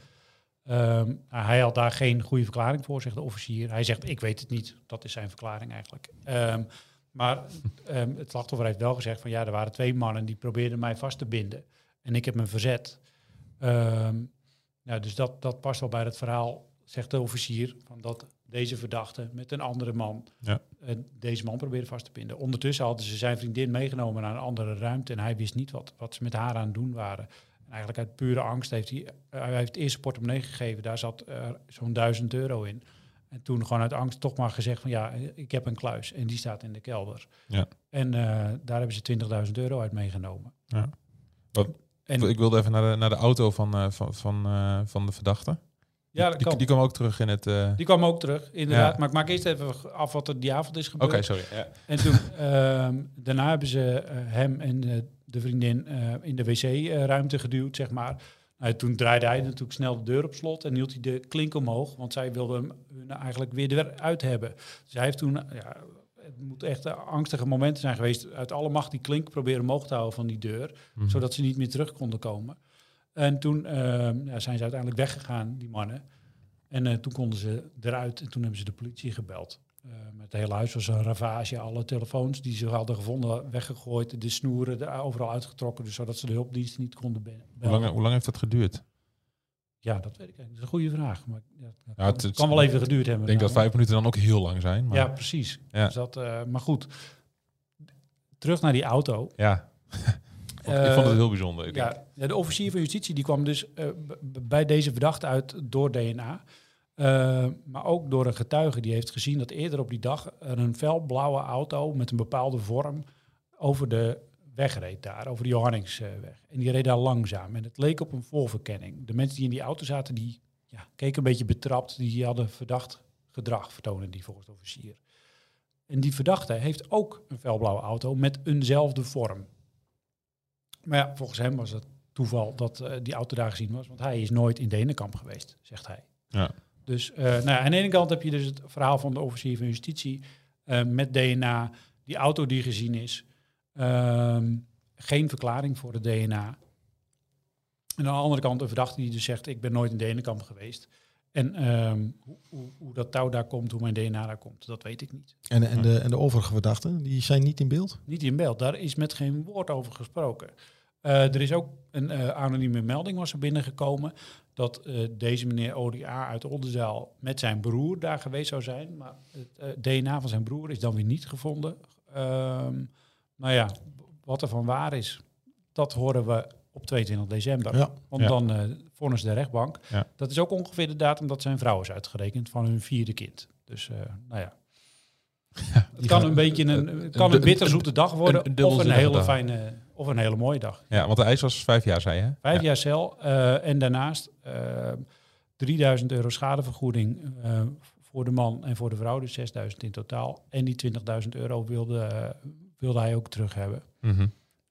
Ehm, nou, hij had daar geen goede verklaring voor, zegt de officier. Hij zegt, ik weet het niet. Dat is zijn verklaring eigenlijk. Ehm, maar ehm, het slachtoffer heeft wel gezegd van ja, er waren twee mannen die probeerden mij vast te binden. En ik heb me verzet. Nou, dus dat, dat past wel bij het verhaal, zegt de officier, van dat deze verdachte met een andere man Ja. eh, deze man probeerde vast te binden. Ondertussen hadden ze zijn vriendin meegenomen naar een andere ruimte en hij wist niet wat, wat ze met haar aan het doen waren. En eigenlijk uit pure angst heeft hij, eh, hij heeft het eerste portemonnee gegeven, daar zat eh, zo'n duizend euro in. En toen gewoon uit angst toch maar gezegd van ja, ik heb een kluis en die staat in de kelder. Ja. En eh, daar hebben ze 20.000 euro uit meegenomen. Ja. Wat- En, Ik wilde even naar de, naar de auto van, van, van, van de verdachte. ja, die, die kwam ook terug in het... Die kwam ook terug, inderdaad. Ja. Maar ik maak eerst even af wat er die avond is Oké, gebeurd. sorry. Ja. En toen, [laughs] ehm, daarna hebben ze hem en de vriendin eh, in de wc-ruimte geduwd, zeg maar. Nou, toen draaide hij natuurlijk snel de deur op slot en hield hij de klink omhoog, want zij wilden hem hun eigenlijk weer eruit hebben. Dus hij heeft toen, ja, het moet echt eh, angstige momenten zijn geweest, uit alle macht die klink proberen omhoog te houden van die deur, Mhm. zodat ze niet meer terug konden komen. En toen ehm, ja, zijn ze uiteindelijk weggegaan, die mannen. En eh, toen konden ze eruit en toen hebben ze de politie gebeld. Eh, met het hele huis was een ravage, alle telefoons die ze hadden gevonden weggegooid, de snoeren er overal uitgetrokken, dus zodat ze de hulpdiensten niet konden be- Hoe, bellen. lang, hoe lang heeft dat geduurd? Ja, dat weet ik eigenlijk. Dat is een goede vraag. Maar dat Ja, het- kan wel even geduurd hebben. Ik denk dat vijf minuten dan ook heel lang zijn. Maar, Ja, precies. Ja. Dus dat, eh, maar goed, terug naar die auto. ja. [laughs] Ik vond het Eh, heel bijzonder. Ik Ja, de officier van justitie die kwam dus bij deze verdachte uit door DNA. Eh, maar ook door een getuige die heeft gezien dat eerder op die dag er een felblauwe auto met een bepaalde vorm over de weg reed daar, over de Johanningsweg. En die reed daar langzaam. En het leek op een volverkenning. De mensen die in die auto zaten, die ja, keken een beetje betrapt. Die hadden verdacht gedrag, vertonen die officier. En die verdachte heeft ook een felblauwe auto met eenzelfde vorm. Maar ja, volgens hem was het toeval dat eh, die auto daar gezien was. Want hij is nooit in Denenkamp geweest, zegt hij. Ja. Dus eh, nou ja, aan de ene kant heb je dus het verhaal van de officier van justitie eh, met DNA, die auto die gezien is. Ehm, geen verklaring voor het DNA. En aan de andere kant een verdachte die dus zegt, ik ben nooit in Denenkamp geweest. En ehm, hoe, hoe, hoe dat touw daar komt, hoe mijn DNA daar komt, dat weet ik niet. En, en, de, en de overige verdachten, die zijn niet in beeld? Niet in beeld. Daar is met geen woord over gesproken. Eh, er is ook een anonieme melding was er binnengekomen dat eh, deze meneer ODA uit Oldenzaal met zijn broer daar geweest zou zijn. Maar het eh, DNA van zijn broer is dan weer niet gevonden. Ehm, nou ja, wat er van waar is, dat horen we op 22 december. Ja. Want Ja. dan uh, vonnis de rechtbank. Ja. Dat is ook ongeveer de datum dat zijn vrouw is uitgerekend van hun vierde kind. Dus nou ja. Het kan een beetje een, kan een bitterzoete dag worden een- een of, een hele dag. fijne, of een hele mooie dag. ja, want de eis was vijf jaar, zei je. Vijf Ja. jaar cel eh, en daarnaast eh 3000 euro schadevergoeding eh, voor de man en voor de vrouw, dus 6000 in totaal. En die 20.000 euro wilde, wilde hij ook terug hebben.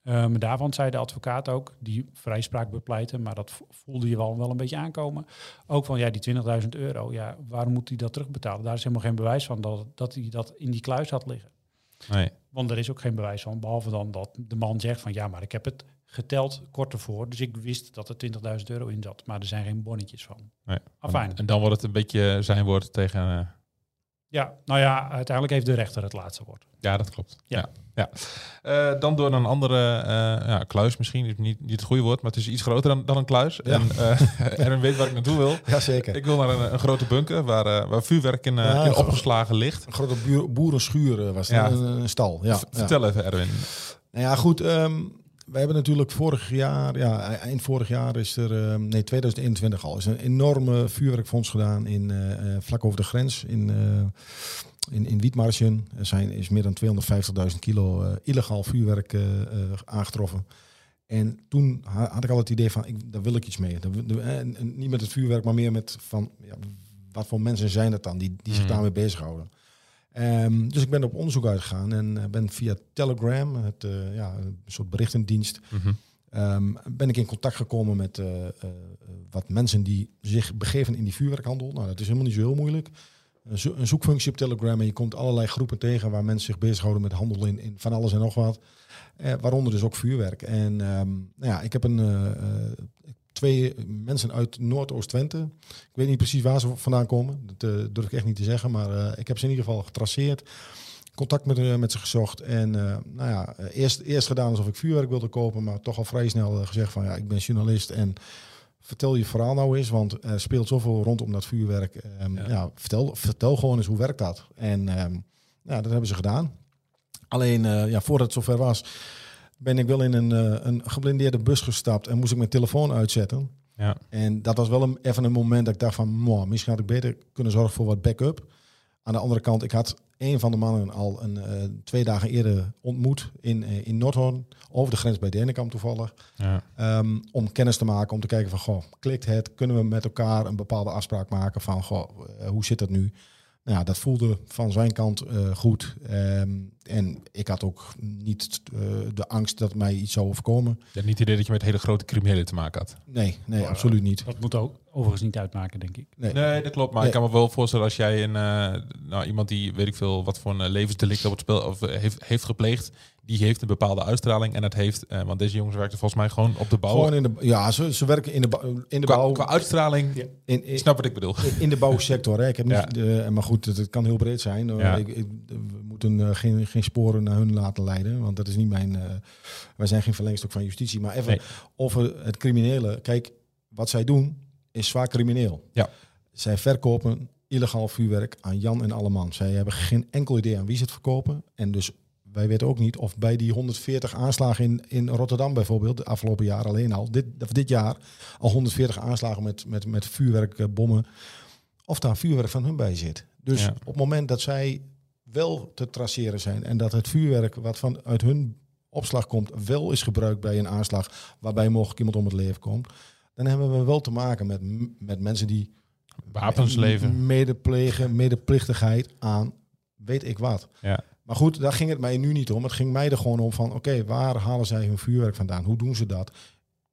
Maar daarvan zei de advocaat ook, die vrijspraak bepleiten, maar dat vo- voelde je wel, wel een beetje aankomen. Ook van, ja, die 20.000 euro, ja, waarom moet hij dat terugbetalen? Daar is helemaal geen bewijs van dat, dat hij dat in die kluis had liggen. Nee. Want er is ook geen bewijs van, behalve dan dat de man zegt van, ja, maar ik heb het geteld kort ervoor, dus ik wist dat er 20.000 euro in zat, maar er zijn geen bonnetjes van. nee. Afijn. En dan wordt het een beetje zijn woord tegen... Ja, nou ja, uiteindelijk heeft de rechter het laatste woord. Ja, dat klopt. Ja. Ja. Ja. Eh, dan door een andere eh, ja, kluis misschien, is niet, niet het goede woord, maar het is iets groter dan, dan een kluis. Ja. En eh [laughs] Erwin weet waar ik naartoe wil. Jazeker. Ik wil naar een, een grote bunker waar, waar vuurwerk in, Ja, in opgeslagen ligt. Een grote boerenschuur was het, een, een stal. Ja. Vertel even, Erwin. Nou ja, goed. ehm wij hebben natuurlijk vorig jaar, ja, eind vorig jaar is er, ehm, nee, 2021 al, is een enorme vuurwerkfonds gedaan in eh, eh, vlak over de grens in, eh in, in Wietmarschen. Er zijn, is meer dan 250.000 kilo eh, illegaal vuurwerk eh, eh, aangetroffen. En toen ha- had ik al het idee van, ik, daar wil ik iets mee. En, en niet met het vuurwerk, maar meer met van, ja, wat voor mensen zijn het dan die, die zich Mhm. daarmee bezighouden. Ehm, dus ik ben op onderzoek uitgegaan en eh, ben via Telegram, het, eh, ja, een soort berichtendienst, ehm, ben ik in contact gekomen met eh, wat mensen die zich begeven in die vuurwerkhandel. Nou, dat is helemaal niet zo heel moeilijk. Een, zo- een zoekfunctie op Telegram en je komt allerlei groepen tegen waar mensen zich bezighouden met handel in, in van alles en nog wat. Waaronder dus ook vuurwerk. En ehm, nou ja, ik heb een, twee mensen uit Noordoost-Twente. Ik weet niet precies waar ze vandaan komen. Dat eh, durf ik echt niet te zeggen. Maar eh, ik heb ze in ieder geval getraceerd. Contact met, eh, met ze gezocht. En nou ja, eerst, eerst gedaan alsof ik vuurwerk wilde kopen. Maar toch al vrij snel gezegd van ja, ik ben journalist. En vertel je verhaal nou eens. Want er speelt zoveel rondom dat vuurwerk. Ehm, Ja. ja. vertel, vertel gewoon eens hoe werkt dat. En ehm, ja, dat hebben ze gedaan. Alleen ja, voordat het zover was, ben ik wel in een, eh, een geblindeerde bus gestapt en moest ik mijn telefoon uitzetten. Ja. En dat was wel een, even een moment dat ik dacht van, "Mwah, misschien had ik beter kunnen zorgen voor wat backup. Aan de andere kant, ik had een van de mannen al een, eh, twee dagen eerder ontmoet in, eh, in Noordhoorn, over de grens bij Denenkamp toevallig. Ja. Ehm, om kennis te maken, om te kijken van, goh, klikt het? Kunnen we met elkaar een bepaalde afspraak maken van, goh, hoe zit dat nu? Nou ja, dat voelde van zijn kant eh, goed. Ehm, en ik had ook niet eh, de angst dat mij iets zou overkomen. Je had niet het idee dat je met hele grote criminelen te maken had. Nee, nee, Maar, absoluut niet. Dat moet ook overigens niet uitmaken, denk ik. Nee. Nee, dat klopt. Maar Nee. ik kan me wel voorstellen als jij een, eh, nou, iemand die weet ik veel wat voor een eh, levensdelict op het spel of eh, heeft, heeft gepleegd, die heeft een bepaalde uitstraling en dat heeft, eh, want deze jongens werkten volgens mij gewoon op de bouw. Gewoon in de, ja, ze, ze werken in de, bouw- in de qua, bouw. qua uitstraling, Ja. in, snap wat ik bedoel. in de bouwsector. Hè. Ik heb niet, Ja. de- maar goed, het, het kan heel breed zijn. Uh, Ja. Ik, ik- we moeten geen, geen sporen naar hun laten leiden, want dat is niet mijn. Wij zijn geen verlengstuk van justitie. Maar even Nee. over het criminele. Kijk, wat zij doen is zwaar crimineel. Ja. Zij verkopen illegaal vuurwerk aan Jan en Alleman. Zij hebben geen enkel idee aan wie ze het verkopen. En dus wij weten ook niet of bij die 140 aanslagen in, in Rotterdam bijvoorbeeld, de afgelopen jaar alleen al, dit, of dit jaar, al 140 aanslagen met, met, met vuurwerkbommen, of daar vuurwerk van hun bij zit. Dus Ja. op het moment dat zij wel te traceren zijn en dat het vuurwerk wat vanuit hun opslag komt, wel is gebruikt bij een aanslag waarbij mogelijk iemand om het leven komt, dan hebben we wel te maken met, met mensen die Wapens leven. medeplegen, medeplichtigheid aan weet ik wat. Ja. Maar goed, daar ging het mij nu niet om. Het ging mij er gewoon om van, oké, waar halen zij hun vuurwerk vandaan? Hoe doen ze dat?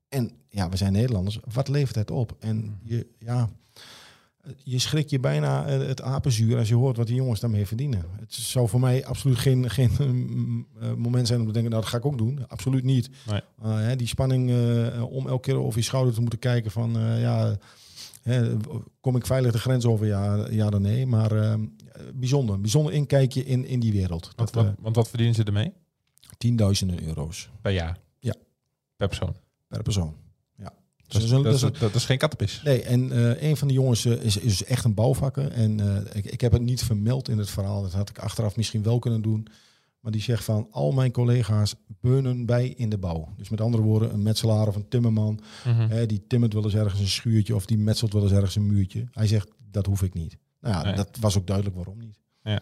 En ja, we zijn Nederlanders. Wat levert het op? En je, ja, je schrikt je bijna eh, het apenzuur als je hoort wat die jongens daarmee verdienen. Het zou voor mij absoluut geen, [laughs] geen eh, moment zijn om te denken, nou, dat ga ik ook doen. Absoluut niet. Nee. Uh, hè, die spanning uh, om elke keer over je schouder te moeten kijken van, ja, hè, kom ik veilig de grens over? Ja, ja dan nee. Maar bijzonder, bijzonder inkijkje in, in die wereld. Want, dat, wat, want wat verdienen ze ermee? Tienduizenden euro's. Per jaar? Ja. Per persoon? Per persoon, ja. Dat is, dat, is, dat, geen kattenpis. Nee, en uh, een van de jongens uh, is, is echt een bouwvakker. En uh, ik, ik heb het niet vermeld in het verhaal. Dat had ik achteraf misschien wel kunnen doen. Maar die zegt van al mijn collega's beunen bij in de bouw. Dus met andere woorden, een metselaar of een timmerman. Mhm. Hè, die timmert wel eens ergens een schuurtje of die metselt wel eens ergens een muurtje. Hij zegt, dat hoef ik niet. Nou ja, nee. dat was ook duidelijk waarom niet. Ja.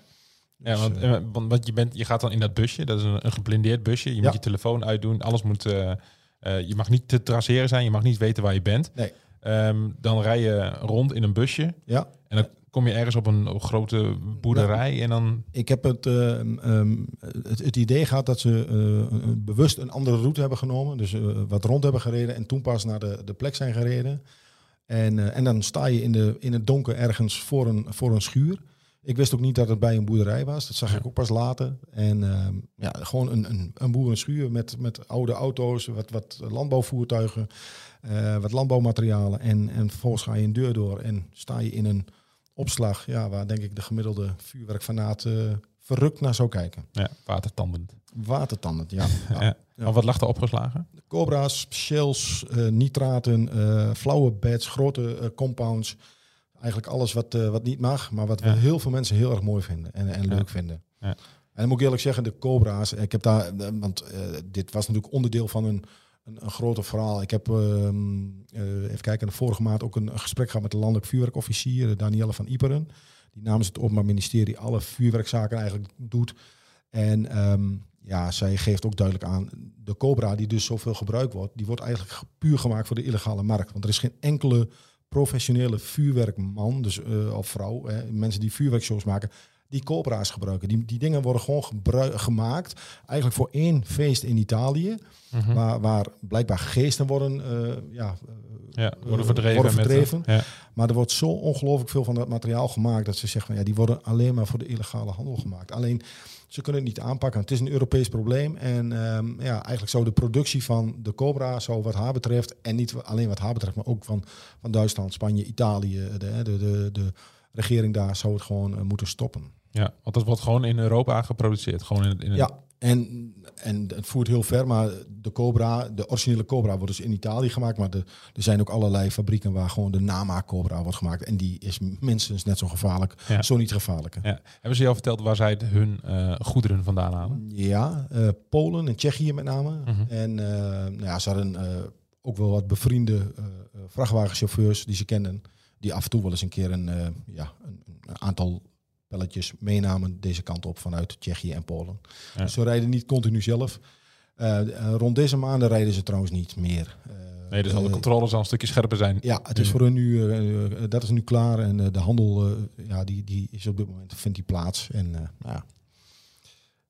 Ja, want, uh, want, want je, bent, je gaat dan in dat busje, dat is een, een geblindeerd busje. Je Ja. moet je telefoon uitdoen, alles moet... Uh, uh, je mag niet te traceren zijn, je mag niet weten waar je bent. Nee. Um, dan rij je rond in een busje. Ja. En dan kom je ergens op een op grote boerderij en dan... Ik heb het, eh, ehm, het, het idee gehad dat ze eh, bewust een andere route hebben genomen. Dus eh, wat rond hebben gereden en toen pas naar de, de plek zijn gereden. En, eh, en dan sta je in, de, in het donker ergens voor een, voor een schuur. Ik wist ook niet dat het bij een boerderij was. Dat zag ik ook pas later. En ehm, ja, gewoon een, een, een boerenschuur met, met oude auto's, wat, wat landbouwvoertuigen, eh, wat landbouwmaterialen. En, en vervolgens ga je een deur door en sta je in een opslag, ja, waar denk ik de gemiddelde vuurwerkfanaat eh verrukt naar zou kijken. Ja, watertandend. Watertandend, ja. [laughs] ja. Ja. Maar wat lag er opgeslagen? Cobra's, shells, eh, nitraten, eh, flauwe beds, grote eh, compounds. Eigenlijk alles wat, wat niet mag, maar wat Ja. we heel veel mensen heel erg mooi vinden en, en leuk vinden. Ja. En dan moet ik eerlijk zeggen, de Cobra's, ik heb daar, want dit was natuurlijk onderdeel van een, een, een groter verhaal. Ik heb, ehm, eh, even kijken, de vorige maand ook een, gesprek gehad met de landelijk vuurwerkofficier, Danielle van Iperen. Die namens het Openbaar Ministerie alle vuurwerkzaken eigenlijk doet. En ehm, ja, zij geeft ook duidelijk aan, de Cobra die dus zoveel gebruikt wordt, die wordt eigenlijk ge- puur gemaakt voor de illegale markt. Want er is geen enkele professionele vuurwerkman, dus eh of vrouw, hè, mensen die vuurwerkshows maken, die Cobra's gebruiken. Die, die dingen worden gewoon gemaakt, eigenlijk voor één feest in Italië, Mhm. waar, waar blijkbaar geesten worden, eh, ja, Ja, worden verdreven. worden met, verdreven. ja. maar er wordt zo ongelooflijk veel van dat materiaal gemaakt dat ze zeggen van ja, die worden alleen maar voor de illegale handel gemaakt. Alleen ze kunnen het niet aanpakken. Het is een Europees probleem. En ehm, ja, eigenlijk zou de productie van de Cobra, zo wat haar betreft, en niet alleen wat haar betreft, maar ook van, van Duitsland, Spanje, Italië, de, de, de, de regering daar zou het gewoon eh, moeten stoppen. ja, want dat wordt gewoon in Europa geproduceerd. Gewoon in, in Ja, en, en het voert heel ver, maar de Cobra, de originele Cobra wordt dus in Italië gemaakt. Maar de, er zijn ook allerlei fabrieken waar gewoon de namaak Cobra wordt gemaakt. En die is minstens net zo gevaarlijk, Ja. zo niet gevaarlijker. Ja. Hebben ze jou verteld waar zij hun eh, goederen vandaan halen? Ja, eh, Polen en Tsjechië met name. Mhm. En eh, nou ja, ze hadden ook wel wat bevriende vrachtwagenchauffeurs die ze kenden. Die af en toe wel eens een keer een, ja, een, een aantal pelletjes meenamen deze kant op vanuit Tsjechië en Polen. Ja. Dus ze rijden niet continu zelf. Eh, eh, rond deze maanden rijden ze trouwens niet meer. Eh, Nee, dus al de eh, controles al een stukje scherper zijn. ja, het is voor hun nu, dat is nu klaar. En de handel, ja, die, die is op dit moment, vindt die plaats. En nou ja.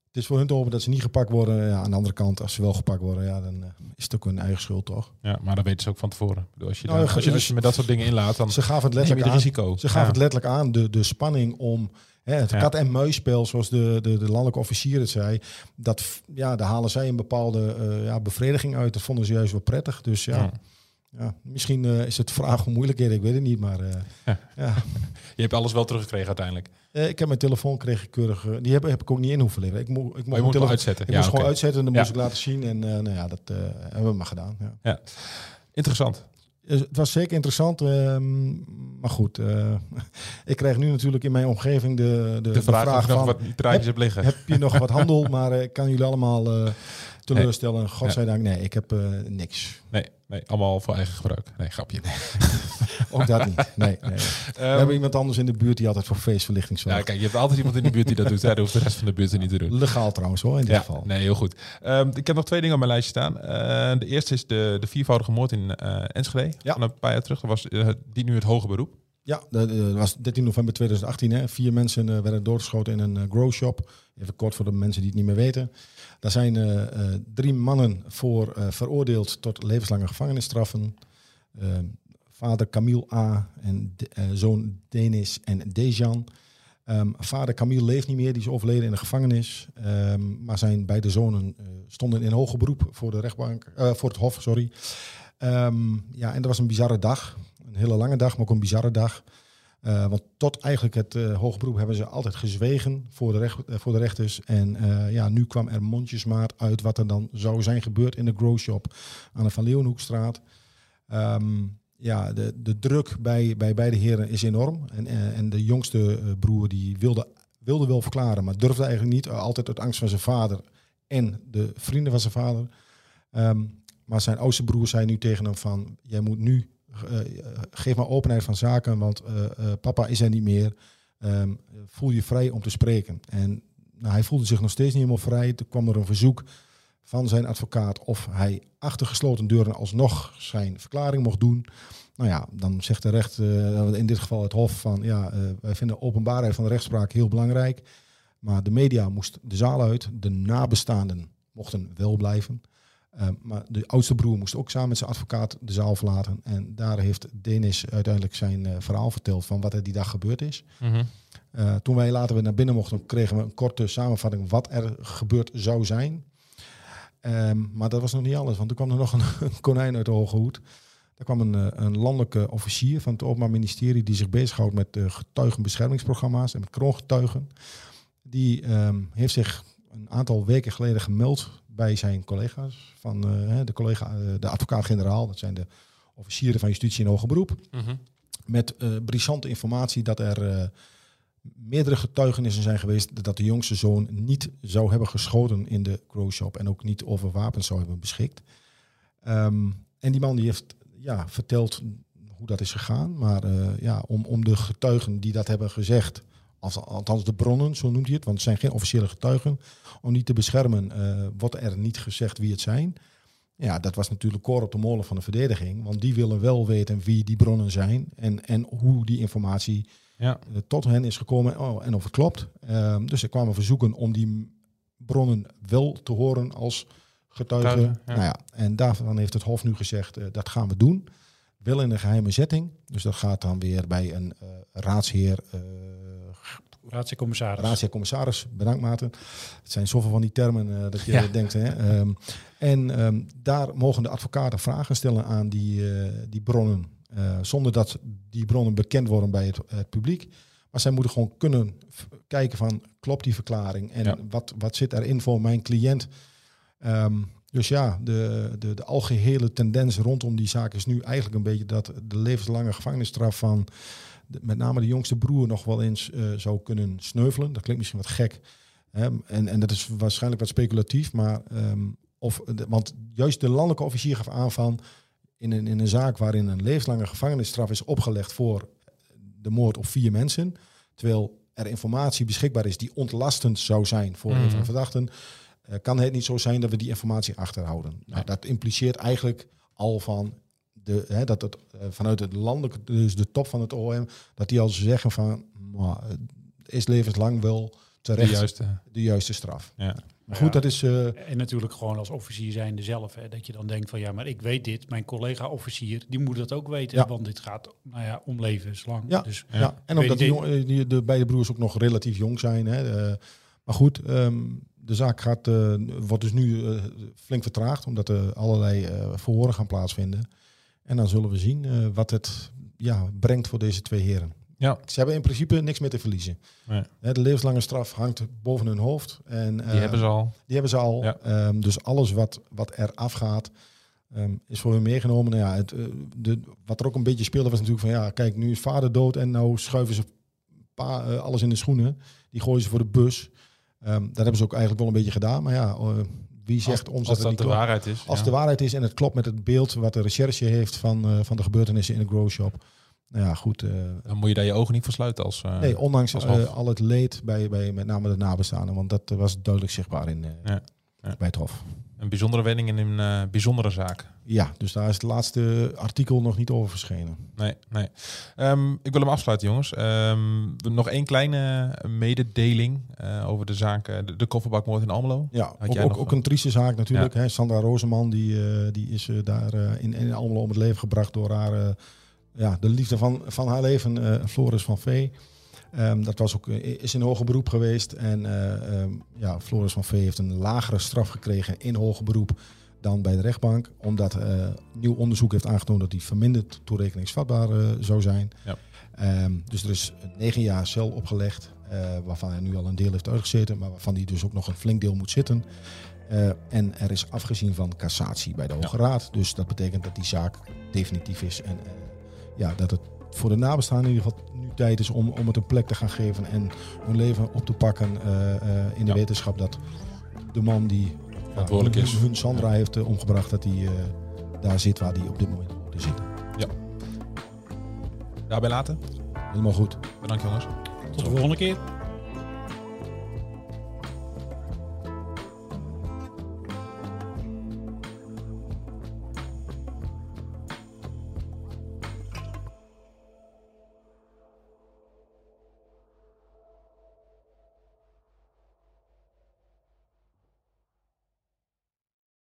Het is voor hun te hopen dat ze niet gepakt worden. Ja, aan de andere kant, als ze wel gepakt worden, ja, dan is het ook hun eigen schuld, toch? Ja, maar dat weten ze ook van tevoren. Als je, Nou, als je dus met dat soort dingen inlaat, dan Ze gaven het letterlijk het aan. risico. Ze gaven Ja. het letterlijk aan, de, de spanning om hè, het Ja. kat-en-muisspel, zoals de, de, de landelijke officier het zei. Dat, ja, daar halen zij een bepaalde eh, ja, bevrediging uit. Dat vonden ze juist wel prettig. Dus ja, Ja. ja. misschien eh, is het vraag om moeilijkheden, ik weet het niet. Maar eh, Ja. [laughs] Je hebt alles wel teruggekregen uiteindelijk. Ik heb mijn telefoon kreeg ik keurig. die heb, heb ik ook niet in hoeven leveren. Ik, mo, ik mocht Maar mijn telefoon- uitzetten. Ik Ja, moest gewoon uitzetten en dan moest ik laten zien. En nou ja, dat hebben we maar gedaan. Ja. Interessant. Dus het was zeker interessant. ehm, maar goed, eh, [laughs] ik krijg nu natuurlijk in mijn omgeving de, de, De vraag, nog van... wat draadjes hebt liggen. Heb je nog wat handel? [laughs] Maar eh, ik kan jullie allemaal eh, teleurstellen. Godzijdank, nee, ik heb eh, niks. Nee, nee, allemaal voor eigen gebruik. Nee, grapje. [laughs] Ook dat niet. Nee, nee. We Ehm, hebben iemand anders in de buurt die altijd voor feestverlichting zorgt. nou, kijk, je hebt altijd iemand in de buurt die dat doet. Hè. Dat hoeft de rest van de buurt er niet te doen. Legaal trouwens hoor, in dit Ja, geval. nee, heel goed. Ehm, ik heb nog twee dingen op mijn lijstje staan. Eh, de eerste is de, de viervoudige moord in eh, Enschede. Ja. Van een paar jaar terug. Dat was eh, die nu het hoge beroep. Ja, dat was 13 november 2018. Hè. Vier mensen werden doodgeschoten in een grow shop. Even kort voor de mensen die het niet meer weten. Daar zijn eh, eh, drie mannen voor eh, veroordeeld tot levenslange gevangenisstraffen. Eh, vader Camille A. en zoon Denis en Dejan. Ehm, vader Camille leeft niet meer, die is overleden in de gevangenis. Ehm, maar zijn beide zonen stonden in hoger beroep voor de rechtbank, voor het hof, sorry. Ehm, ja, en dat was een bizarre dag. Een hele lange dag, maar ook een bizarre dag. Eh, want tot eigenlijk het eh hoge beroep hebben ze altijd gezwegen voor de, recht, eh, voor de rechters. En eh, ja, nu kwam er mondjesmaat uit wat er dan zou zijn gebeurd in de grow shop aan de Van Leeuwenhoekstraat. Ehm, ja, de, de druk bij, bij beide heren is enorm. En, eh, en de jongste eh, broer die wilde, wilde wel verklaren, maar durfde eigenlijk niet. Eh, altijd uit angst van zijn vader en de vrienden van zijn vader. Ehm, maar zijn oudste broer zei nu tegen hem van... jij moet nu, eh, geef maar openheid van zaken... want eh, eh, papa is er niet meer. Ehm, voel je vrij om te spreken. En nou, hij voelde zich nog steeds niet helemaal vrij. Toen kwam er een verzoek van zijn advocaat... of hij achter gesloten deuren alsnog zijn verklaring mocht doen. nou ja, dan zegt de recht, eh, in dit geval het Hof, van ja, eh, wij vinden openbaarheid van de rechtspraak heel belangrijk. Maar de media moest de zaal uit, de nabestaanden mochten wel blijven. Eh, maar de oudste broer moest ook samen met zijn advocaat de zaal verlaten. En daar heeft Denis uiteindelijk zijn eh, verhaal verteld van wat er die dag gebeurd is. Mhm. Eh, toen wij later weer naar binnen mochten, kregen we een korte samenvatting wat er gebeurd zou zijn. Ehm, maar dat was nog niet alles, want er kwam er nog een, [laughs] een konijn uit de hoge hoed. Er kwam een, een landelijke officier van het Openbaar Ministerie die zich bezighoudt met getuigenbeschermingsprogramma's en met kroongetuigen. Die ehm, heeft zich een aantal weken geleden gemeld bij zijn collega's van eh, de, collega, eh, de advocaat-generaal. Dat zijn de officieren van justitie in hoger beroep Mhm. met eh brisante informatie dat er meerdere getuigenissen zijn geweest dat de jongste zoon niet zou hebben geschoten in de growshop en ook niet over wapens zou hebben beschikt. Ehm, en die man die heeft ja, verteld hoe dat is gegaan, maar ja, om, om de getuigen die dat hebben gezegd, althans de bronnen, zo noemt hij het, want het zijn geen officiële getuigen, om die te beschermen, eh, wordt er niet gezegd wie het zijn. Ja, dat was natuurlijk koor op de molen van de verdediging. Want die willen wel weten wie die bronnen zijn en, en hoe die informatie Ja. eh, tot hen is gekomen oh, en of het klopt. Ehm, dus er kwamen verzoeken om die bronnen wel te horen als getuigen. Ja. Nou ja, en daarvan heeft het Hof nu gezegd, eh, dat gaan we doen. Wel in een geheime zetting. Dus dat gaat dan weer bij een eh, raadsheer, eh Raadscommissaris. raadsheer commissaris. Bedankt Maarten. Het zijn zoveel van die termen eh, dat je Ja. [laughs] denkt. Hè? Ehm, en ehm, daar mogen de advocaten vragen stellen aan die, die bronnen. zonder dat die bronnen bekend worden bij het, het publiek. Maar zij moeten gewoon kunnen kijken van klopt die verklaring en Ja. wat, wat zit erin voor mijn cliënt. Ehm, dus ja, de, de, de algehele tendens rondom die zaak is nu eigenlijk een beetje dat de levenslange gevangenisstraf van de- met name de jongste broer nog wel eens eh, zou kunnen sneuvelen. Dat klinkt misschien wat gek. Hè? En, en dat is waarschijnlijk wat speculatief, maar ehm, of, de- want juist de landelijke officier gaf aan van in een, in een zaak waarin een levenslange gevangenisstraf is opgelegd voor de moord op vier mensen, terwijl er informatie beschikbaar is die ontlastend zou zijn voor een van Mhm. de verdachten, eh, kan het niet zo zijn dat we die informatie achterhouden. Nou, dat impliceert eigenlijk al van de, hè, dat het eh, vanuit het landelijke, dus de top van het OM, dat die al zeggen van, maar, het is levenslang wel De terecht juiste. de juiste straf. Ja. Maar goed, Ja. dat is eh, En natuurlijk gewoon als officier zijnde zelf. Hè, dat je dan denkt van ja, maar ik weet dit. Mijn collega-officier, die moet dat ook weten. Ja. Want dit gaat nou ja, om levenslang. Ja. Dus Ja. Ja, en omdat die, jong- eh, die, de beide broers ook nog relatief jong zijn. Hè, eh, maar goed, ehm, de zaak gaat, eh, wordt dus nu eh, flink vertraagd, omdat er allerlei eh verhoren gaan plaatsvinden. En dan zullen we zien wat het ja, brengt voor deze twee heren. Ja. Ze hebben in principe niks meer te verliezen. Nee. De levenslange straf hangt boven hun hoofd. En, Die hebben ze al. Die hebben ze al. Ja. Ehm, dus alles wat, wat er afgaat, ehm, is voor hun meegenomen. Nou ja, het, de, wat er ook een beetje speelde was natuurlijk van... ja, kijk, nu is vader dood en nou schuiven ze pa, alles in de schoenen. Die gooien ze voor de bus. Ehm, dat hebben ze ook eigenlijk wel een beetje gedaan. Maar ja, eh, wie zegt als, ons als dat dat het de klopt? waarheid is. Als ja. de waarheid is en het klopt met het beeld wat de recherche heeft van, eh, van de gebeurtenissen in de grow shop. Nou ja, goed. eh, Dan moet je daar je ogen niet voor sluiten als... nee, ondanks als al het leed bij, bij met name de nabestaanden. Want dat was duidelijk zichtbaar in, Ja, ja. bij het hof. Een bijzondere wending in een eh, bijzondere zaak. Ja, dus daar is het laatste artikel nog niet over verschenen. Nee, nee. Ehm, ik wil hem afsluiten, jongens. Ehm, nog één kleine mededeling eh, over de zaak, eh, de, de kofferbakmoord in Almelo. Ja, Had ook, ook, een trieste zaak natuurlijk. Hè. Sandra Rozeman die, die is daar in, in Almelo om het leven gebracht door haar, ja, de liefde van, van haar leven, Floris van Vee. Ehm, dat was ook, eh, is in hoger beroep geweest. En ehm, ja, Floris van Vee heeft een lagere straf gekregen in hoger beroep dan bij de rechtbank. Omdat eh, nieuw onderzoek heeft aangetoond dat hij verminderd toerekeningsvatbaar zou zijn. Ja. Ehm, dus er is negen jaar cel opgelegd, waarvan hij nu al een deel heeft uitgezeten, maar waarvan hij dus ook nog een flink deel moet zitten. En er is afgezien van cassatie bij de Hoge Raad. Dus dat betekent dat die zaak definitief is. En ja, dat het voor de nabestaanden in ieder geval nu tijd is om, om het een plek te gaan geven en hun leven op te pakken eh, eh, in de Ja. wetenschap dat de man die Verantwoordelijk hun, is. hun Sandra heeft eh, omgebracht, dat hij eh, daar zit waar hij op dit moment moet zitten. Daarbij laten. Helemaal goed. Bedankt, jongens. tot de volgende keer.